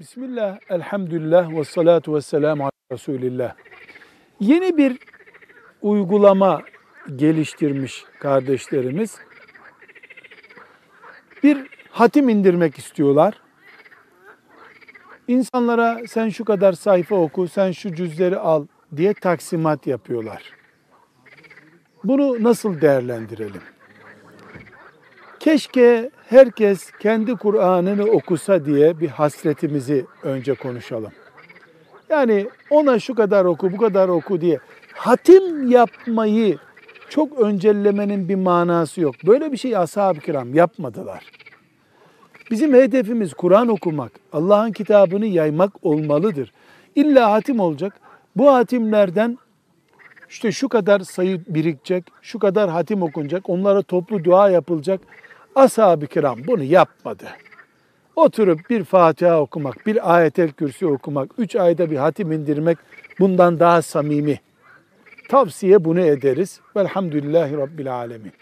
Bismillah, elhamdülillah ve salatu ve selamu ala Resulillah. Yeni bir uygulama geliştirmiş kardeşlerimiz. Bir hatim indirmek istiyorlar. İnsanlara sen şu kadar sayfa oku, sen şu cüzleri al diye taksimat yapıyorlar. Bunu nasıl değerlendirelim? Keşke herkes kendi Kur'an'ını okusa diye bir hasretimizi önce konuşalım. Yani ona şu kadar oku, bu kadar oku diye hatim yapmayı çok öncellemenin bir manası yok. Böyle bir şey ashab-ı kiram yapmadılar. Bizim hedefimiz Kur'an okumak, Allah'ın kitabını yaymak olmalıdır. İlla hatim olacak. Bu hatimlerden işte şu kadar sayı birikecek, şu kadar hatim okunacak, onlara toplu dua yapılacak. Ashab-ı kiram bunu yapmadı. Oturup bir Fatiha okumak, bir ayetel kürsi okumak, üç ayda bir hatim indirmek bundan daha samimi. Tavsiye bunu ederiz. Velhamdülillahi Rabbil Alemin.